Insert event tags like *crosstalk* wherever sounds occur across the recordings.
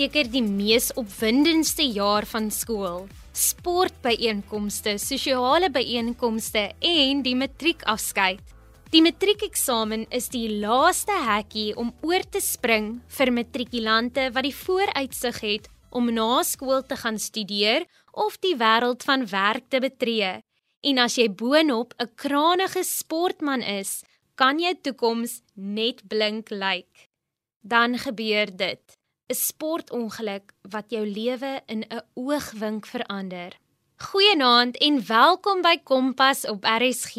seker die mees opwindendste jaar van skool. Sportbyeenkomste, sosiale byeenkomste en die matriekafskeid. Die matriekeksamen is die laaste hekkie om oor te spring vir matrikulante wat die vooruitsig het om na skool te gaan studeer of die wêreld van werk te betree. En as jy boonop 'n kranige sportman is, kan jou toekoms net blink lyk. Dan gebeur dit. 'n sportongeluk wat jou lewe in 'n oogwink verander. Goeienaand en welkom by Kompas op RSG.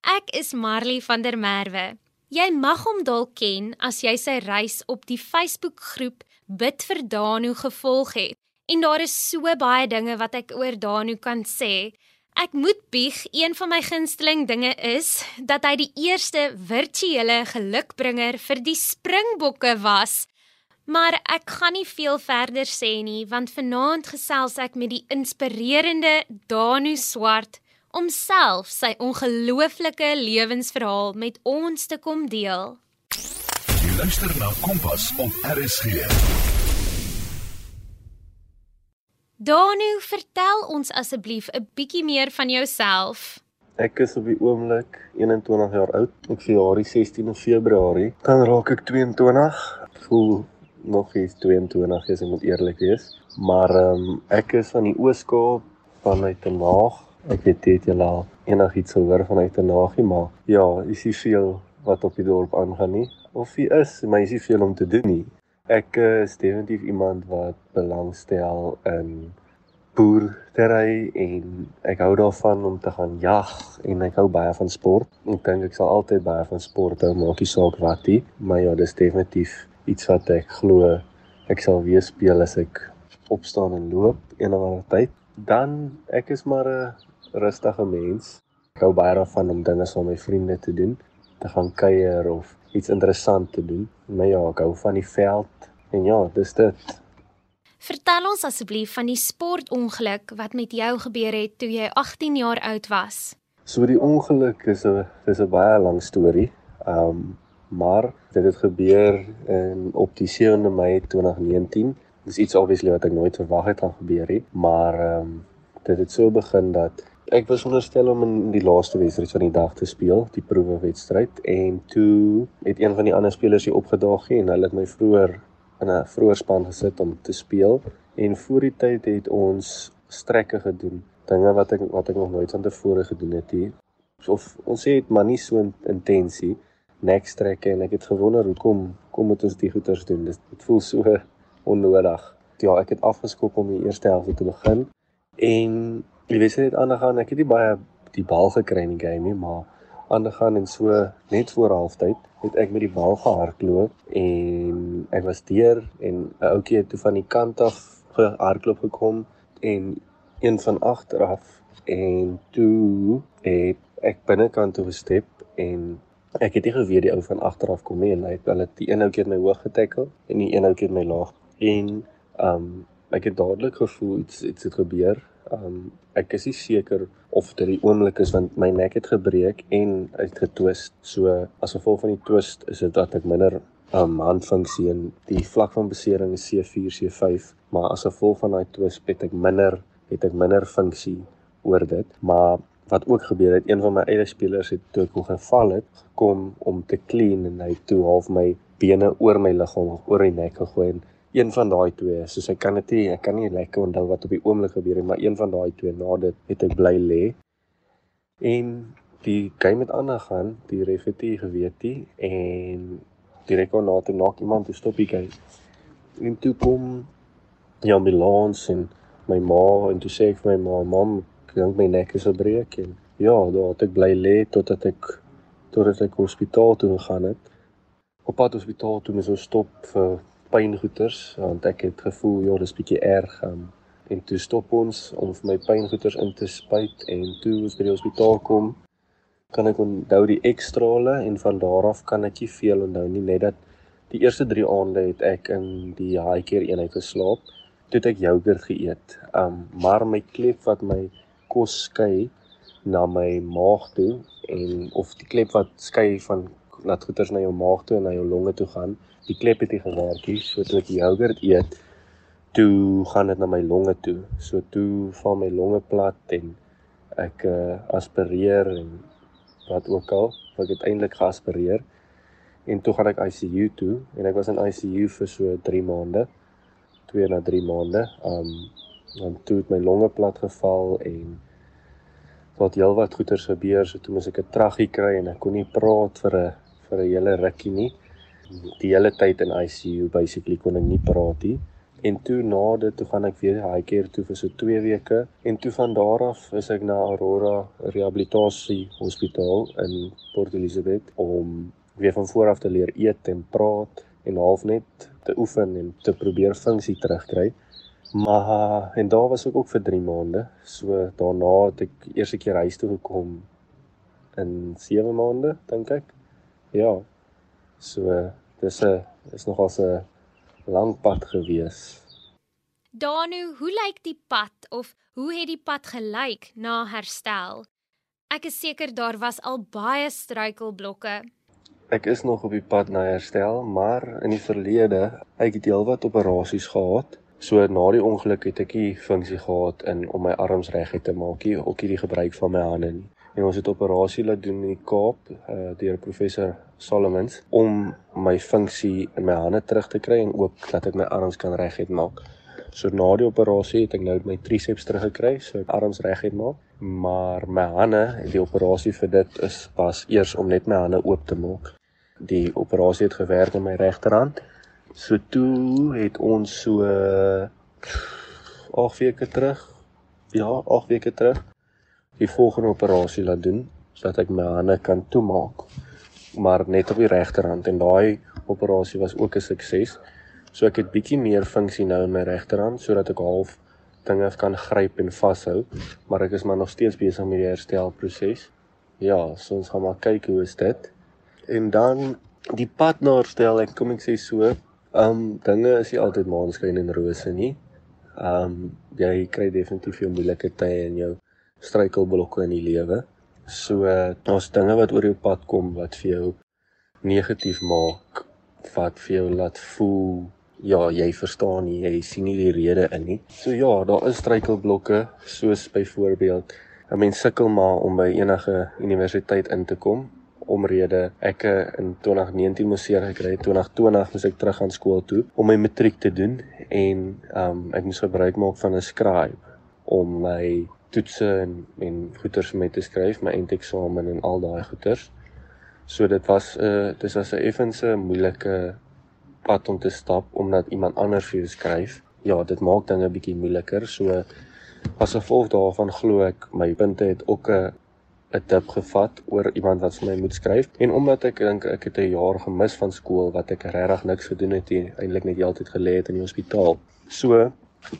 Ek is Marley van der Merwe. Jy mag hom dalk ken as jy sy reis op die Facebookgroep Bid vir Danu gevolg het. En daar is so baie dinge wat ek oor Danu kan sê. Ek moet bieg, een van my gunsteling dinge is dat hy die eerste virtuele gelukbringer vir die Springbokke was. Maar ek gaan nie veel verder sê nie want vanaand gesels ek met die inspirerende Danu Swart om self sy ongelooflike lewensverhaal met ons te kom deel. Jy luister na Kompas op RSG. Danu, vertel ons asseblief 'n bietjie meer van jouself. Ek is op die oomblik 21 jaar oud. Ek verjaar die 16de Februarie. Dan raak ek 22. Voel nog eens 22 is, ek moet eerlik wees. Maar ehm um, ek is van die Oos-Kaap vanuit Den Haag. Ek weet dit jy al enigiets gehoor vanuit Den Haag nie, maar ja, is nie veel wat op die dorp aangaan nie. Of jy is, maar is nie veel om te doen nie. Ek uh, is definitief iemand wat belangstel in boerdery en ek hou daarvan om te gaan jag en ek hou baie van sport. Ek dink ek sal altyd baie van sport hou, maak nie saak wat nie, maar ja, dis definitief iets wat ek glo ek sal weer speel as ek opstaan en loop eendag tyd. Dan ek is maar 'n rustige mens. Ek hou baie daarvan om dinge saam met my vriende te doen, te gaan kuier of iets interessant te doen. Maar ja, ek hou van die veld en ja, dis dit. Vertel ons asseblief van die sportongeluk wat met jou gebeur het toe jy 18 jaar oud was. So die ongeluk is 'n dis 'n baie lang storie. Um maar dit het gebeur in op die 7de Mei 2019. Dis iets obviously wat ek nooit verwag het gaan gebeur nie, maar ehm um, dit het so begin dat ek was onderstel om in die laaste wedstryd van die dag te speel, die proewe wedstryd en toe het een van die ander spelers hier opgedaag en hulle het my vroeër in 'n vroeër span gesit om te speel en voor die tyd het ons strekke gedoen, dinge wat ek wat ek nog nooit van tevore gedoen het hier. Of ons sê dit maar nie so intensie nek strekke en ek het gewonder hoekom kom moet ons die goeters doen. Dit, dit voel so onnodig. Ja, ek het afgeskop om die eerste helfte te begin en jy weet net aangaan, ek het nie baie die bal gekry in die game nie, maar aangaan en so net voor halftyd het ek met die bal gehardloop en ek was deur en 'n ouetjie het toe van die kant af gehardloop gekom en een van agteraf en toe het ek binnekant toe gestep en Ek het nie geweet die ou van agter af kom nie en hy het hulle die een ou keer my hoog getackle en die een ou keer my laag. En um ek het dadelik gevoel iets iets het gebeur. Um ek is nie seker of dit die oomblik is want my nek het gebreek en het getwist. So as gevolg van die twist is dit dat ek minder um handfunksie en die vlak van besering is C4 C5, maar as gevolg van daai twist het ek minder het ek minder funksie oor dit. Maar wat ook gebeur het, een van my eie spelers het toe ek hom geval het, gekom om te clean en hy toe half my bene oor my liggaam oor die nek gegooi en een van daai twee, soos ek kan dit nie, ek kan nie lekker onthou wat op die oomblik gebeur het, maar een van daai twee na dit het ek bly lê. En die game het aangegaan, die ref het nie geweet nie en direk na toe nog iemand te stop die game. En toe kom die ambulans en my ma en toe sê ek vir my ma, mam, dink my nek is gebreek en ja, daar het ek bly lê totdat ek totdat ek hospitaal toe gegaan het. Op pad hospitaal toe moes ons stop vir pyngoeters want ek het gevoel ja, dis bietjie erg um, en toe stop ons om vir my pyngoeters in te spuit en toe ons by die hospitaal kom kan ek onthou die ekstrale en van daar af kan ek nie veel onthou nie net dat die eerste 3 aande het ek in die high care eenheid geslaap toe ek yoghurt geëet. Um maar my klep wat my kos skei na my maag toe en of die klep wat skei van laat goeters na jou maag toe en na jou longe toe gaan, die klep het nie gewerk nie, so toe ek yoghurt eet, toe gaan dit na my longe toe. So toe val my longe plat en ek uh, aspireer en wat ook al, ek het eintlik geaspireer. En toe gaan ek ICU toe en ek was in ICU vir so 3 maande. 2 na 3 maande. Um dan toe het my longe plat geval en wat heelwat goeters gebeur, so toe moes ek 'n traggie kry en ek kon nie praat vir 'n vir 'n hele rukkie nie. Die hele tyd in ICU basically kon ek nie praat nie. En toe na dit toe gaan ek weer high care toe vir so 2 weke en toe van daar af is ek na Aurora Rehabilitasie Hospitaal in Port Elizabeth om weer van voor af te leer eet en praat en half net te oefen en te probeer funksie terugkry. Maar en daar was ek ook vir 3 maande. So daarna het ek eers 'n keer huis toe gekom in 7 maande dink ek. Ja. So dis 'n is nogal 'n lang pad gewees. Danu, hoe lyk die pad of hoe het die pad gelyk na herstel? Ek is seker daar was al baie struikelblokke. Ek is nog op die pad na herstel, maar in die verlede, ek het heelwat operasies gehad. So na die ongeluk het ek nie funksie gehad in om my arms reguit te maak nie, ook nie die gebruik van my hande nie en ons het operasie laat doen in die Kaap uh, deur professor Solomons om my funksie in my hande terug te kry en ook dat ek my arms kan reguit maak. So na die operasie het ek nou my triceps teruggekry, so ek arms reguit maak, maar my hande, die operasie vir dit is pas eers om net my hande oop te maak. Die operasie het gewerk in my regterhand. So toe het ons so 8 weke terug, ja, 8 weke terug die volgende operasie laat doen sodat ek my hande kan toemaak maar net op die regterhand en daai operasie was ook 'n sukses. So ek het bietjie meer funksie nou in my regterhand sodat ek half dinge kan gryp en vashou, maar ek is maar nog steeds besig met die herstelproses. Ja, so ons gaan maar kyk hoe is dit. En dan die pad na herstel, ek kom ek sê so, ehm um, dinge is nie altyd maanskyn en rose nie. Ehm um, jy kry definitief jou moeilike tye in jou struikelblokke in die lewe. So daar's dinge wat oor jou pad kom wat vir jou negatief maak, wat vir jou laat voel ja, jy verstaan nie, jy sien nie die rede in nie. So ja, daar is struikelblokke soos byvoorbeeld 'n mens sukkel maar om by enige universiteit in te kom omrede ek in 2019 moes seer gekry het 2020 moes ek terug gaan skool toe om my matriek te doen en um ek moes gebruik maak van 'n scribe om my toetse en en goeters met te skryf, my eindeksamen en al daai goeters. So dit was 'n uh, dis was 'n effense moeilike pad om te stap omdat iemand anders vir jou skryf. Ja, dit maak dinge bietjie moeiliker. So as gevolg daarvan glo ek my punte het ook 'n 'n dip gevat oor iemand wat vir my moet skryf en omdat ek dink ek het 'n jaar gemis van skool wat ek regtig niks gedoen het nie, eintlik net heeltyd gelê het in die hospitaal. So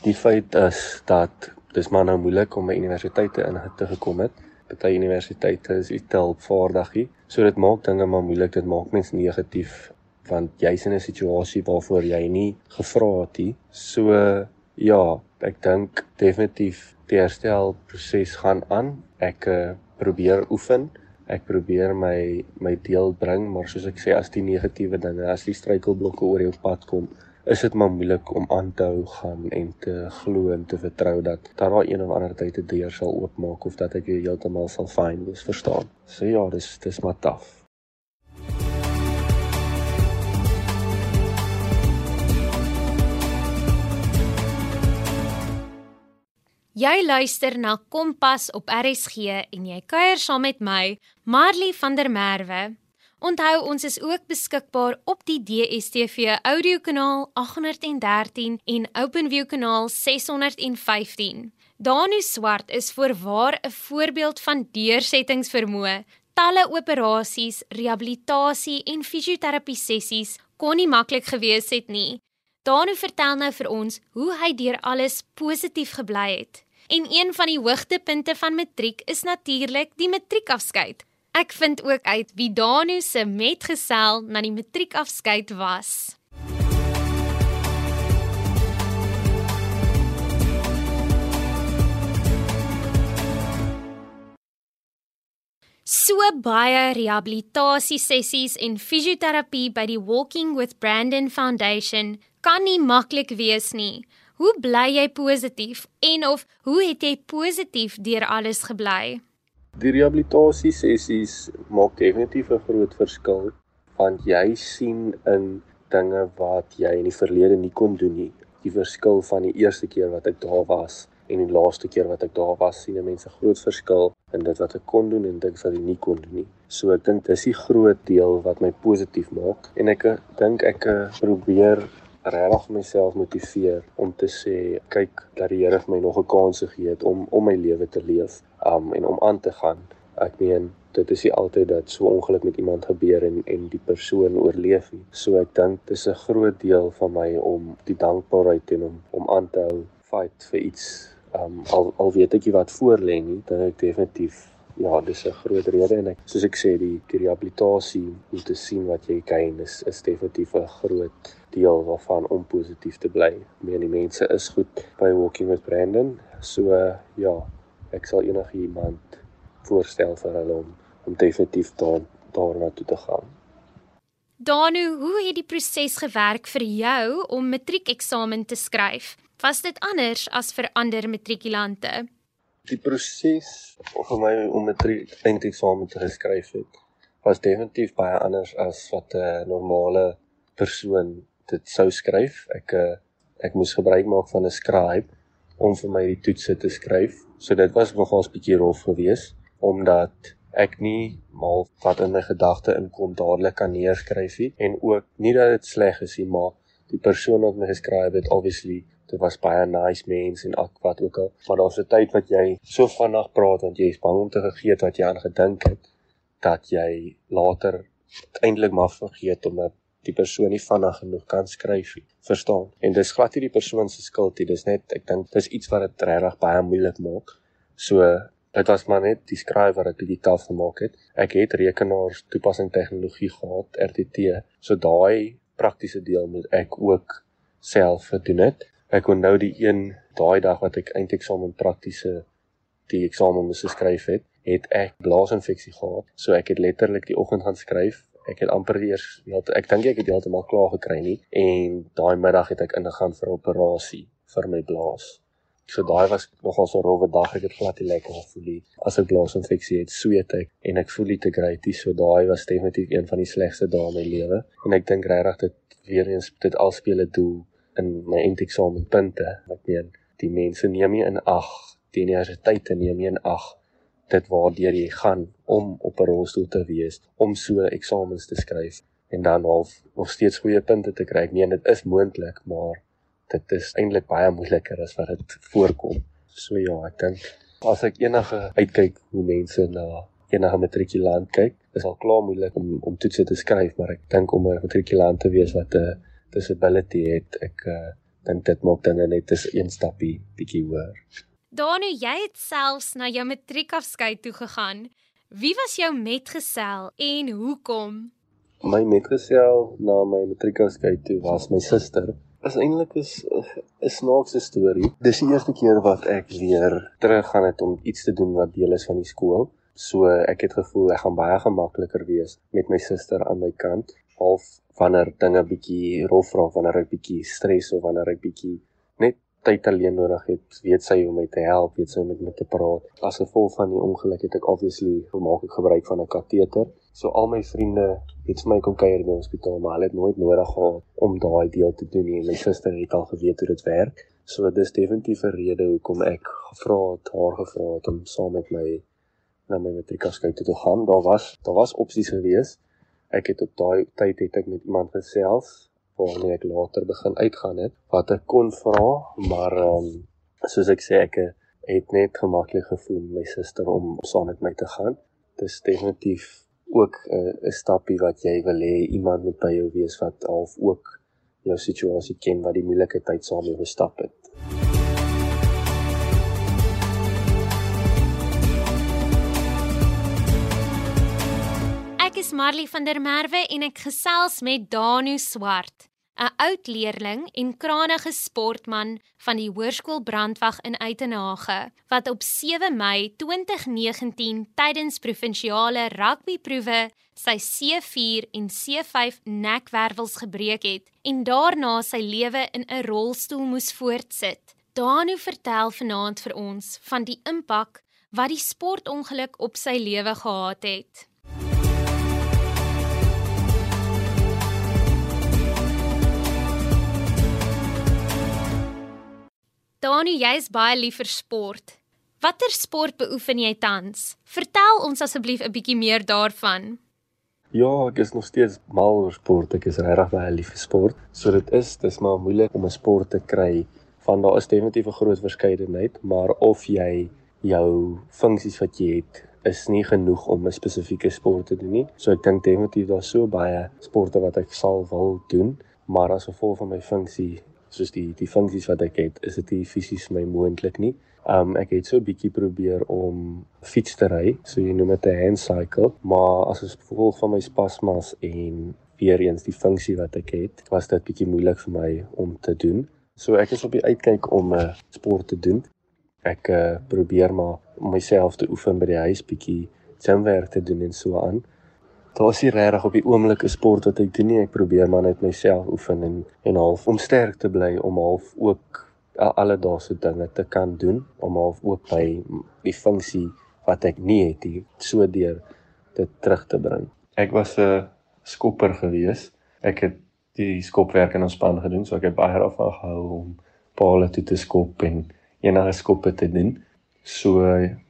die feit is dat dis maar nou moeilik om by universiteite in te gekom het. Party universiteite is nie. So dit maak dinge maar moeilik. Dit maak mense negatief want jy's in 'n situasie waarvoor jy nie gevra het nie. So ja, ek dink definitief die herstelproses gaan aan. Ek uh, probeer oefen. Ek probeer my my deel bring, maar soos ek sê as die negatiewe dinge, as die struikelblokke oor jou pad kom, is dit maar moeilik om aan te hou gaan en te glo en te vertrou dat daar daai een of ander tyd 'n deur sal oopmaak of dat ek heeltemal sal fyn wees, verstaan. So ja, dis dis maar taaf. Jy luister na Kompas op RSG en jy kuier saam met my, Marley van der Merwe. Onthou ons is ook beskikbaar op die DStv audiokanaal 813 en OpenView kanaal 615. Danu Swart is voorwaar 'n voorbeeld van deursettingsvermoë. Talle operasies, rehabilitasie en fisioterapie sessies kon nie maklik gewees het nie. Danu vertel nou vir ons hoe hy deur alles positief gebly het. En een van die hoogtepunte van matriek is natuurlik die matriekafskeid. Ek vind ook uit wie Danu se metgesel na die matriekafskeid was. So baie rehabilitasie sessies en fisioterapie by die Walking with Brandon Foundation kan nie maklik wees nie. Hoe bly jy positief en of hoe het jy positief deur alles gebly? Die rehabilitasie sessies maak definitief 'n groot verskil want jy sien in dinge wat jy in die verlede nie kon doen nie. Die verskil van die eerste keer wat ek daar was en die laaste keer wat ek daar was, sien mense groot verskil in dit wat ek kon doen en dit wat ek nie kon doen nie. So ek dink dis die groot deel wat my positief maak en ek dink ek probeer regtig myself motiveer om te sê kyk dat die Here vir my nog 'n kans gegee het om om my lewe te leef um en om aan te gaan. Ek meen dit is nie altyd dat so ongeluk met iemand gebeur en en die persoon oorleef nie. So ek dink dis 'n groot deel van my om die dankbaarheid en om om aan te hou fight vir iets um al al weet ek nie wat voor lê nie, dan ek definitief ja, dis 'n groot rede en ek soos ek sê die, die rehabilitasie om te sien wat jy kan is is definitief 'n groot deel waarvan om positief te bly. Meer die mense is goed by Walking with Brandon. So ja, ek sal enigiemand voorstel vir hulle om om definitief daar daarna toe te gaan. Danu, hoe het die proses gewerk vir jou om matriekeksamen te skryf? Was dit anders as vir ander matrikulante? Die proses vir my om matriek eindeksamen te skryf het was definitief baie anders as wat 'n normale persoon dit sou skryf. Ek uh, ek moes gebruik maak van 'n scribe om vir my die toetse te skryf. So dit was nogals 'n bietjie rof geweest omdat ek nie mal wat in my gedagte inkom dadelik kan neerskryf nie en ook nie dat dit sleg is nie, maar die persoon wat my geskryf het obviously dit was baie nice mens en ak wat ook al, maar daar's 'n tyd wat jy so vinnig praat want jy is bang om te vergeet wat jy aan gedink het dat jy later eintlik maar vergeet omdat die persoon nie vinnig genoeg kan skryf nie. Verstaan? En dis glad nie die persoon se skuld nie. Dis net ek dink dis iets wat dit regtig baie moeilik maak. So dit was maar net die skryf wat ek bietjie taaf gemaak het. Ek het rekenaars toepassing tegnologie gehad, RTT. So daai praktiese deel moet ek ook self gedoen het. Ek onthou die een daai dag wat ek eindeksamen praktiese die eksamen moes skryf het, het ek blaasinfeksie gehad. So ek het letterlik die oggend gaan skryf ek het amper eers ek dink ek het heeltemal klaar gekry nie en daai middag het ek ingegaan vir 'n operasie vir my blaas. So daai was nogal so 'n rowwe dag. Ek het glad nie lekker gevoel nie. As ek blaasinfeksie het, sweet ek en ek voel nie te great nie. So daai was definitief een van die slegste dae in my lewe. En ek dink regtig dit weer eens dit alspeel 'n doel in my eindeksamen.punte. Ek meen, die mense neem nie in ag die universiteit neem nie in ag dit waardeur jy gaan om op 'n rolstoel te wees om so eksamens te skryf en dan half nog steeds goeie punte te kry. Nee, dit is moontlik, maar dit is eintlik baie moeiliker as wat dit voorkom. So ja, ek dink as ek enige uitkyk hoe mense na enige matrikulant kyk, is al klaar moeilik om om toetse te skryf, maar ek dink om 'n matrikulant te wees wat 'n disability het, ek uh, dink dit maak dinge net 'n een stappie bietjie hoër. Danu, jy het selfs na jou matriekafskeid toe gegaan. Wie was jou metgesel en hoekom? My metgesel na my matriekafskeid toe was my suster. Is eintlik is 'n snaakse storie. Dis die eerste keer wat ek weer teruggaan het om iets te doen wat deel is van die skool. So ek het gevoel ek gaan baie gemakliker wees met my suster aan my kant. Half wanneer dinge bietjie rof raak, wanneer ek bietjie stres of wanneer ek bietjie net tyd alleen nodig het, weet sy hoe om my te help, weet sy hoe om met my te praat. As gevolg van die ongeluk het ek obviously gemaak ek gebruik van 'n kateter. So al my vriende het vir my kom kuier in die hospitaal, maar hulle het nooit nodig gehad om daai deel te doen nie. My suster het al geweet hoe dit werk. So dis definitief 'n rede hoekom ek gevra het, haar gevra het om saam met my na my matriekafskeid toe te gaan. Daar was daar was opsies gewees. Ek het op daai tyd het ek met iemand gesels waarmee ek later begin uitgaan het wat ek kon vra maar um, soos ek sê ek het net gemaklik gevoel my suster om saam met my te gaan. Dis definitief ook 'n uh, stappie wat jy wil hê iemand moet by jou wees wat half ook jou situasie ken wat die moeilike tyd saam mee gestap het Marley van der Merwe en ek gesels met Danu Swart. 'n oud leerling en kranige sportman van die Hoërskool Brandwag in Uitenhage, wat op 7 Mei 2019 tydens provinsiale rugbyproewe sy C4 en C5 nekwervels gebreek het en daarna sy lewe in 'n rolstoel moes voortsit. Danu vertel vanaand vir ons van die impak wat die sportongeluk op sy lewe gehad het. Danu, jy is baie lief vir sport. Watter sport beoefen jy tans? Vertel ons asseblief 'n bietjie meer daarvan. Ja, ek is nog steeds mal oor sport. Ek is regtig baie lief vir sport. So dit is, dis maar moeilik om 'n sport te kry. Van daar is definitief 'n groot verskeidenheid, maar of jy jou funksies wat jy het is nie genoeg om 'n spesifieke sport te doen nie. So ek dink definitief daar's so baie sporte wat ek sal wil doen, maar as gevolg van my funksie soos die die funksies wat ek het, is dit nie fisies my moontlik nie. Um ek het so 'n bietjie probeer om fiets te ry, so jy noem dit 'n hand cycle, maar as gevolg van my spasmas en weer eens die funksie wat ek het, was dit bietjie moeilik vir my om te doen. So ek is op die uitkyk om 'n uh, sport te doen. Ek uh, probeer maar om myself te oefen by die huis bietjie gymwerk te doen en so aan daar is nie regtig op die oomblik 'n sport wat ek doen nie. Ek probeer maar net myself oefen en en half om sterk te bly om half ook alledaagse dinge te kan doen om half ook by die funksie wat ek nie het hier so deur dit terug te bring. Ek was 'n skopper gewees. Ek het die skopwerk in ons span gedoen, so ek het baie daarvan gehou om palle toe te skop en enige skoppe te doen. So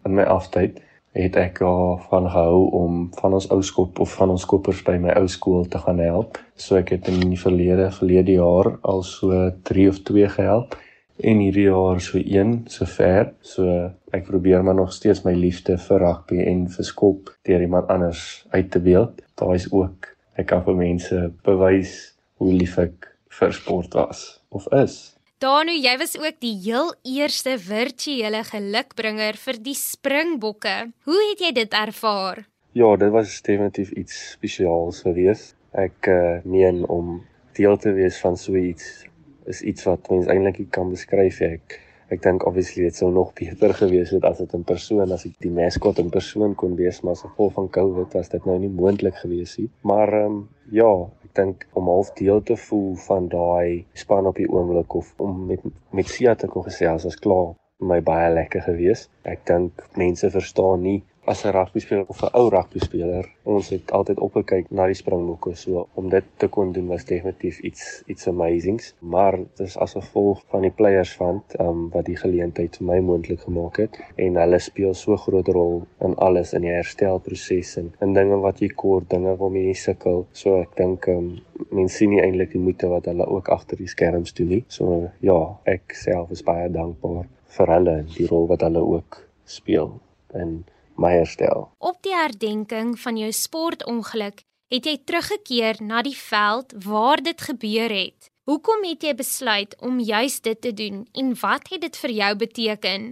in my aftyd het ek daarvan gehou om van ons ou skop of van ons koppers by my ou skool te gaan help. So ek het in die verlede verlede jaar al so 3 of 2 gehelp en hierdie jaar so 1 sover. So ek probeer maar nog steeds my liefde vir rugby en vir skop deur iemand anders uit te beeld. Daar is ook ek kan vir mense bewys hoe lief ek vir sport was of is. Danu, jy was ook die heel eerste virtuele gelukbringer vir die Springbokke. Hoe het jy dit ervaar? Ja, dit was definitief iets spesiaals geweest. Ek uh, meen om deel te wees van so iets is iets wat mens eintlik nie kan beskryf nie. Ek ek dink obviously dit sou nog beter gewees het as dit in persoon as ek die maskot in persoon kon wees, maar as gevolg van COVID was dit nou nie moontlik gewees nie. Maar ehm um, ja, ek dink om half deel te voel van daai span op die oomblik of om met met Sia te kon gesels as klaar my baie lekker gewees. Ek dink mense verstaan nie as 'n rugby speler of 'n ou rugby speler. Ons het altyd opgekyk na die Springbokke so om dit te kon doen was definitief iets iets amazings. Maar dis as gevolg van die players ehm um, wat die geleentheid vir my moontlik gemaak het en hulle speel so groot rol in alles in die herstelproses en in dinge wat jy kort dinge waarmee jy sukkel. So ek dink ehm um, mense sien nie eintlik die moeite wat hulle ook agter die skerms doen nie. So ja, ek self is baie dankbaar vir hulle en die rol wat hulle ook speel in my herstel. Op die herdenking van jou sportongeluk het jy teruggekeer na die veld waar dit gebeur het. Hoekom het jy besluit om juis dit te doen en wat het dit vir jou beteken?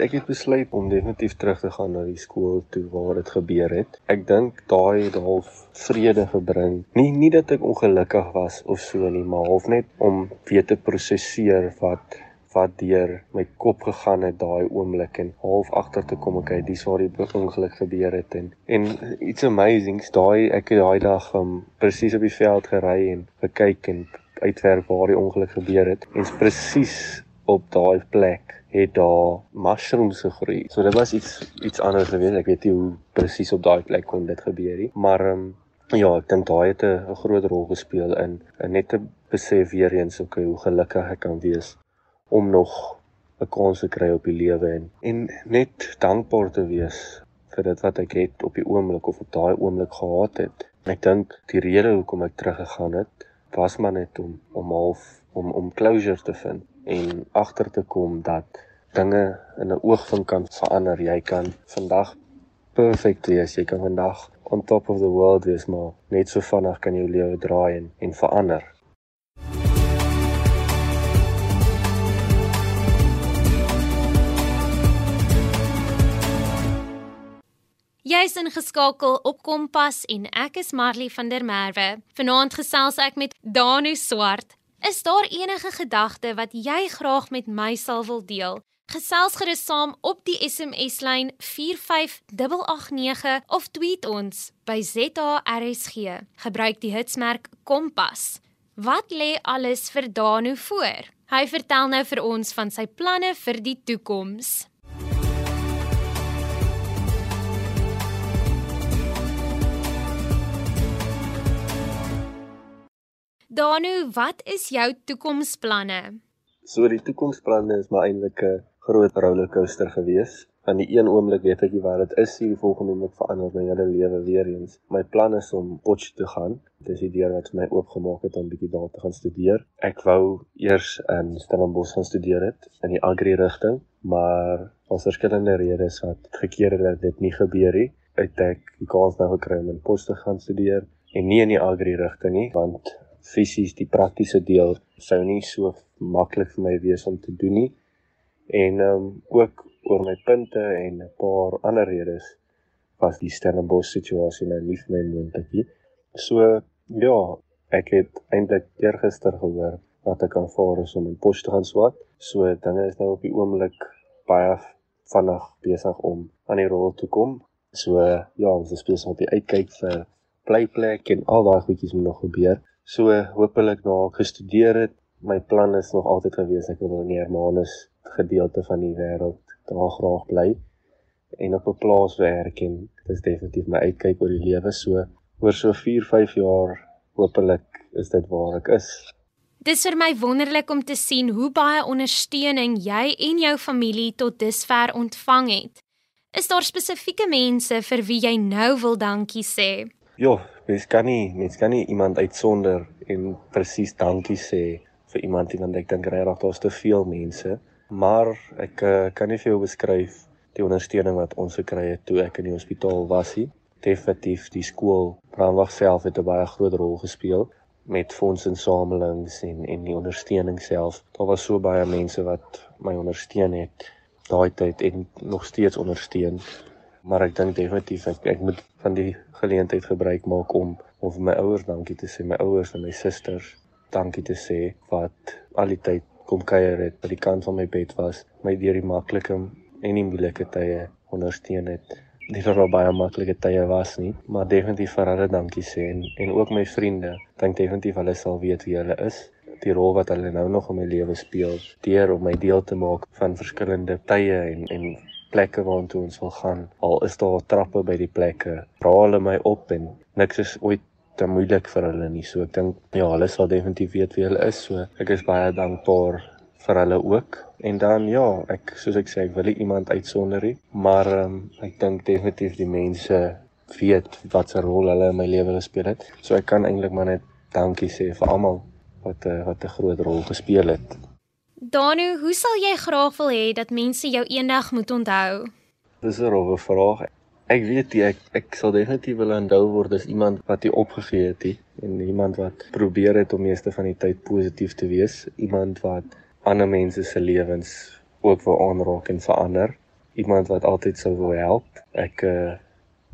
Ek het besluit om definitief terug te gaan na die skool toe waar dit gebeur het. Ek dink daai het half vrede gebring. Nie nie dat ek ongelukkig was of so nie, maar half net om weer te prosesseer wat wat deur my kop gegaan het daai oomblik en half agter te kom okay dis waar die ongeluk gebeur het en en iets amazings daai ek het daai dag um, presies op die veld gery en gekyk en uitwerk waar die ongeluk gebeur het en presies op daai plek het daar mushrooms gegroei. So dit was iets iets anders geweest. Ek weet nie hoe presies op daai plek kon dit gebeur nie, maar um, ja, ek dink daai het 'n groot rol gespeel in, in net te besef weer eens okay, hoe gelukkig ek kan wees om nog 'n kans te kry op die lewe en en net dankbaar te wees vir dit wat ek het op die oomblik of op daai oomblik gehad het. Ek dink die rede hoekom ek teruggegaan het was maar net om om half om om closure te vind en agter te kom dat dinge in 'n oogwink kan verander. Jy kan vandag perfek wees, jy kan vandag on top of the world wees, maar net so vinnig kan jou lewe draai en en verander. Jy's ingeskakel op Kompas en ek is Marley van der Merwe. Vanaand gesels ek met Danu Swart. Is daar enige gedagte wat jy graag met my sal wil deel? Gesels gerus saam op die SMS-lyn 45889 of tweet ons by ZARSG. Gebruik die hitsmerk Kompas. Wat lê alles vir Danu voor? Hy vertel nou vir ons van sy planne vir die toekoms. Danu, wat is jou toekomsplanne? So die toekomsplanne is maar eintlik 'n groot rollercoaster gewees. Van die een oomblik weet ek nie wat dit is nie, die volgende oomblik verander my hele lewe weer eens. My plan is om Potch te gaan. Dit is die deur wat my oopgemaak het om bietjie daar te gaan studeer. Ek wou eers in Stellenbosch gaan studeer het in die agri rigting, maar ons verskillende redes wat gekeer het dat dit nie gebeur nie. Het ek die kans nou gekry om in Potch te gaan studeer en nie in die agri rigting nie, want fisies die praktiese deel sou nie so maklik vir my wees om te doen nie. En ehm um, ook oor my punte en 'n paar ander redes was die Stellenbosch situasie nou nie vir my moontlik nie. So ja, ek het eintlik eergister gehoor dat ek aanvaar is om in Potch te gaan swat. So dinge is nou op die oomblik baie vinnig besig om aan die rol te kom. So ja, ons is besig op die uitkyk vir blyplek en al daai goedjies moet nog gebeur. So hopelik na ek gestudeer het, my plan is nog altyd gewees ek wil in Hermanus gedeelte van die wêreld daar graag bly en op 'n plaas werk en dit is definitief my uitkyk oor die lewe so oor so 4, 5 jaar hopelik is dit waar ek is. Dis vir my wonderlik om te sien hoe baie ondersteuning jy en jou familie tot dusver ontvang het. Is daar spesifieke mense vir wie jy nou wil dankie sê? Ja, mens kan nie mens kan nie iemand uitsonder en presies dankie sê vir iemand nie want ek dink regtig daar's te veel mense maar ek uh, kan nie vir jou beskryf die ondersteuning wat ons gekry het toe ek in die hospitaal was nie. Definitief die skool brandwag self het 'n baie groot rol gespeel met fondsinsamelings en en die ondersteuning self. Daar was so baie mense wat my ondersteun het daai tyd en nog steeds ondersteun. Maar ek dink definitief ek, ek moet van die geleentheid gebruik maak om om vir my ouers dankie te sê, my ouers en my susters dankie te sê wat al die tyd kom kuier het by die kant van my bed was, my deur die maklike en die moeilike tye ondersteun het. Dat daar baie maklike tye was nie, maar definitief vir hulle dankie sê en en ook my vriende. Dink definitief hulle sal weet wie hulle is, die rol wat hulle nou nog in my lewe speel, deur om my deel te maak van verskillende tye en en plekke waartoe ons wil gaan. Al is daar trappe by die plekke, dra hulle my op en niks is ooit te moeilik vir hulle nie. So ek dink ja, hulle sal definitief weet wie hulle is. So ek is baie dankbaar vir hulle ook. En dan ja, ek soos ek sê, ek wil nie iemand uitsonder nie, maar um, ek dink definitief die mense weet wat se rol hulle in my lewe gespeel het. So ek kan eintlik maar net dankie sê vir almal wat uh, wat 'n groot rol gespeel het. Danu, hoe sal jy graag wil hê dat mense jou eendag moet onthou? Dis 'n rowwe vraag. Ek weet jy ek ek sal definitief wil onthou word as iemand wat jy opgegee het he, en iemand wat probeer het om meeste van die tyd positief te wees, iemand wat ander mense se lewens ook wil aanraak en verander, iemand wat altyd sou wil help. Ek uh,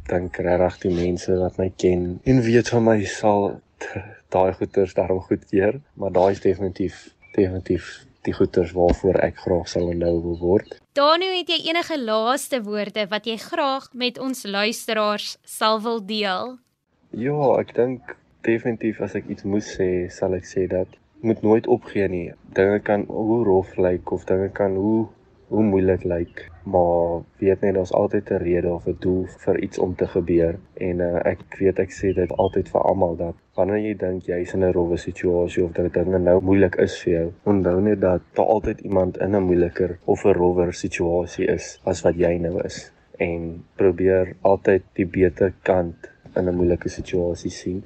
dink regtig die mense wat my ken en weet van my sal *laughs* daai goeters daarom goedkeur, maar daai is definitief definitief die goeters waarvoor ek graag sal onthou wil word. Danu, het jy enige laaste woorde wat jy graag met ons luisteraars sal wil deel? Ja, ek dink definitief as ek iets moes sê, sal ek sê dat moet nooit opgee nie. Dinge kan hoe rof lyk of dinge kan hoe hoe moeilik lyk, maar weet net daar's altyd 'n rede of 'n doel vir iets om te gebeur en uh, ek weet ek sê dit altyd vir almal dat wanneer jy dink jy's in 'n rowwe situasie of dat dinge nou moeilik is vir jou, onthou net dat daar altyd iemand in 'n moeiliker of 'n rowwer situasie is as wat jy nou is en probeer altyd die beter kant in 'n moeilike situasie sien.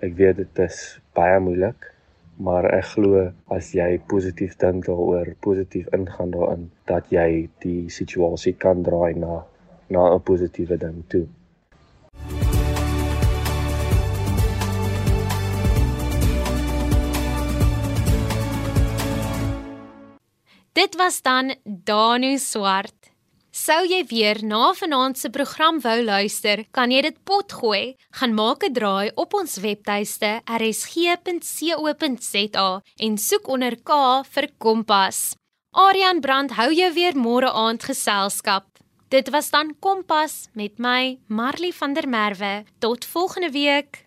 Ek weet dit is baie moeilik maar ek glo as jy positief dink daaroor, positief ingaan daarin, dat jy die situasie kan draai na na 'n positiewe ding toe. Dit was dan Danu Swart. Sou jy weer na vanaand se program wou luister, kan jy dit potgooi. Gaan maak 'n draai op ons webtuiste rsg.co.za en soek onder K vir Kompas. Aryan Brand hou jou weer môre aand geselskap. Dit was dan Kompas met my Marley van der Merwe. Tot volgende week.